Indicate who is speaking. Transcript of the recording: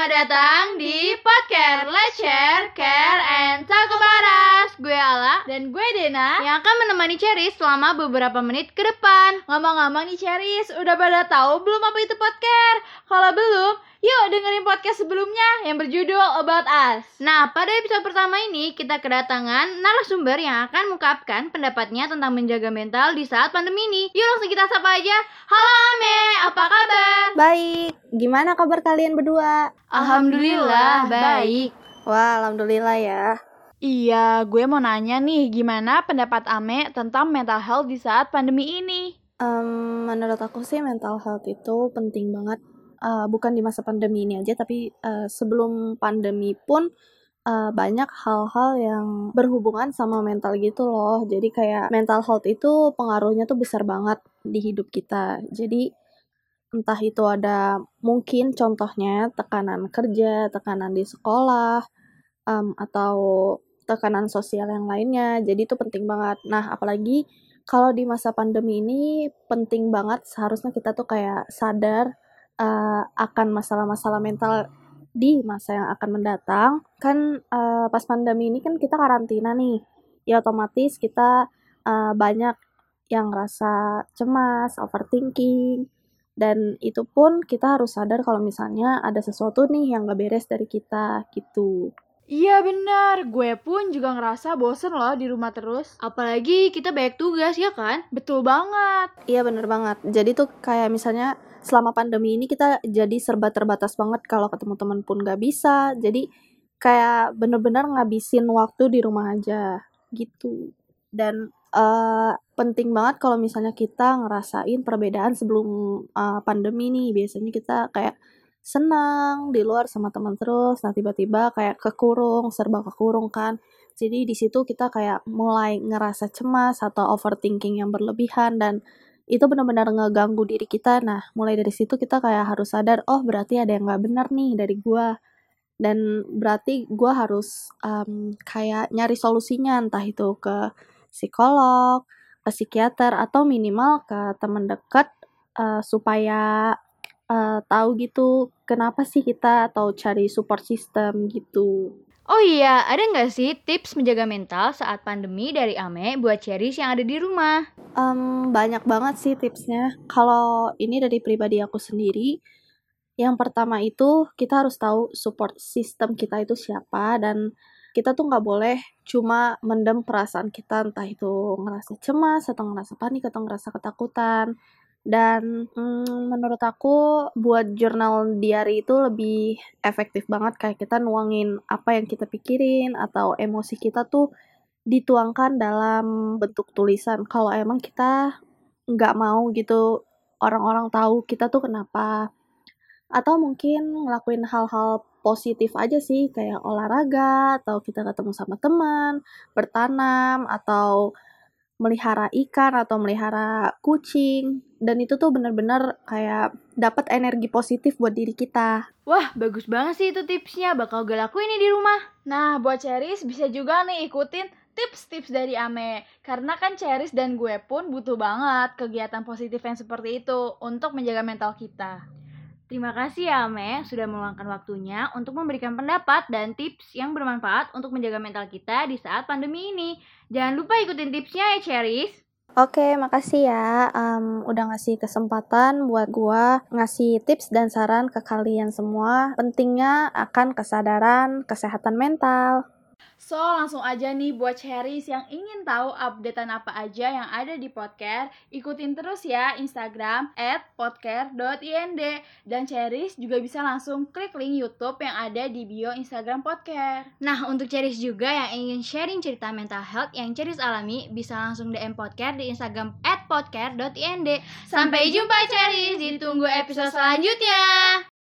Speaker 1: Selamat datang di podcast Let's Share, Care, and Talk About. Gue Ala
Speaker 2: Dan gue Dena
Speaker 1: yang akan menemani Cherry selama beberapa menit ke depan.
Speaker 2: Ngomong-ngomong nih Cheris, udah pada tahu belum apa itu podcast? Kalau belum, yuk dengerin podcast sebelumnya yang berjudul About Us
Speaker 1: Nah, pada episode pertama ini kita kedatangan narasumber yang akan mengungkapkan pendapatnya tentang menjaga mental di saat pandemi ini. Yuk langsung kita sapa aja. Halo Ame, apa kabar?
Speaker 3: Baik, gimana kabar kalian berdua?
Speaker 1: Alhamdulillah, baik.
Speaker 3: Wah, alhamdulillah ya.
Speaker 2: Iya, gue mau nanya nih, gimana pendapat Ame tentang mental health di saat pandemi ini?
Speaker 3: Em, menurut aku sih mental health itu penting banget. Eh, bukan di masa pandemi ini aja, tapi eh, sebelum pandemi pun eh, banyak hal-hal yang berhubungan sama mental gitu loh. Jadi kayak mental health itu pengaruhnya tuh besar banget di hidup kita. Jadi entah itu ada mungkin contohnya tekanan kerja, tekanan di sekolah, em, atau tekanan sosial yang lainnya. Jadi itu penting banget. Nah, apalagi kalau di masa pandemi ini penting banget seharusnya kita tuh kayak sadar eh, akan masalah-masalah mental di masa yang akan mendatang. Kan eh, pas pandemi ini kan kita karantina nih. Ya otomatis kita eh, banyak yang rasa cemas, overthinking, dan itu pun kita harus sadar kalau misalnya ada sesuatu nih yang gak beres dari kita gitu.
Speaker 2: Iya benar, gue pun juga ngerasa bosen loh di rumah terus.
Speaker 1: Apalagi kita banyak tugas ya kan?
Speaker 2: Betul banget.
Speaker 3: Iya bener banget. Jadi tuh kayak misalnya selama pandemi ini kita jadi serba terbatas banget kalau ketemu teman pun gak bisa. Jadi kayak bener-bener ngabisin waktu di rumah aja gitu. Dan eh, penting banget kalau misalnya kita ngerasain perbedaan sebelum eh, pandemi nih. Biasanya kita kayak senang di luar sama teman terus, nah tiba-tiba kayak kekurung, serba kekurung kan. Jadi di situ kita kayak mulai ngerasa cemas atau overthinking yang berlebihan dan itu benar-benar ngeganggu diri kita. Nah, mulai dari situ kita kayak harus sadar, oh berarti ada yang nggak benar nih dari gua. Dan berarti gua harus em, kayak nyari solusinya entah itu ke psikolog, ke psikiater atau minimal ke teman dekat eh, supaya eh, tahu gitu kenapa sih kita atau cari support system gitu.
Speaker 1: Oh iya, ada nggak sih tips menjaga mental saat pandemi dari Ame buat Cherry yang ada di rumah?
Speaker 3: Em, banyak banget sih tipsnya. Kalau ini dari pribadi aku sendiri, yang pertama itu kita harus tahu support system kita itu siapa dan kita tuh nggak boleh cuma mendem perasaan kita entah itu ngerasa cemas atau ngerasa panik atau ngerasa ketakutan. Dan mm, menurut aku buat jurnal diary itu lebih efektif banget kayak kita nuangin apa yang kita pikirin atau emosi kita tuh dituangkan dalam bentuk tulisan. Kalau emang kita nggak mau gitu orang-orang tahu kita tuh kenapa. Atau mungkin ngelakuin hal-hal positif aja sih kayak olahraga atau kita ketemu sama teman, bertanam atau melihara ikan atau melihara kucing dan itu tuh bener-bener kayak dapat energi positif buat diri kita.
Speaker 1: Wah, bagus banget sih itu tipsnya. Bakal gue lakuin nih di rumah.
Speaker 2: Nah, buat Cheris bisa juga nih ikutin tips-tips dari Ame. Karena kan Cheris dan gue pun butuh banget kegiatan positif yang seperti itu untuk menjaga mental kita.
Speaker 1: Terima kasih ya Ame sudah meluangkan waktunya untuk memberikan pendapat dan tips yang bermanfaat untuk menjaga mental kita di saat pandemi ini. Jangan lupa ikutin tipsnya ya Cheris.
Speaker 3: Oke, makasih ya em, udah ngasih kesempatan buat gua ngasih tips dan saran ke kalian semua. Pentingnya akan kesadaran kesehatan mental.
Speaker 2: So, langsung aja nih buat Cheris yang ingin tahu updatean apa aja yang ada di podcast, ikutin terus ya Instagram at podcast.ind dan Cheris juga bisa langsung klik link YouTube yang ada di bio Instagram podcast.
Speaker 1: Nah, untuk Cheris juga yang ingin sharing cerita mental health yang Cheris alami, bisa langsung DM podcast di Instagram at podcast.ind. Sampai jumpa Cheris, ditunggu episode selanjutnya.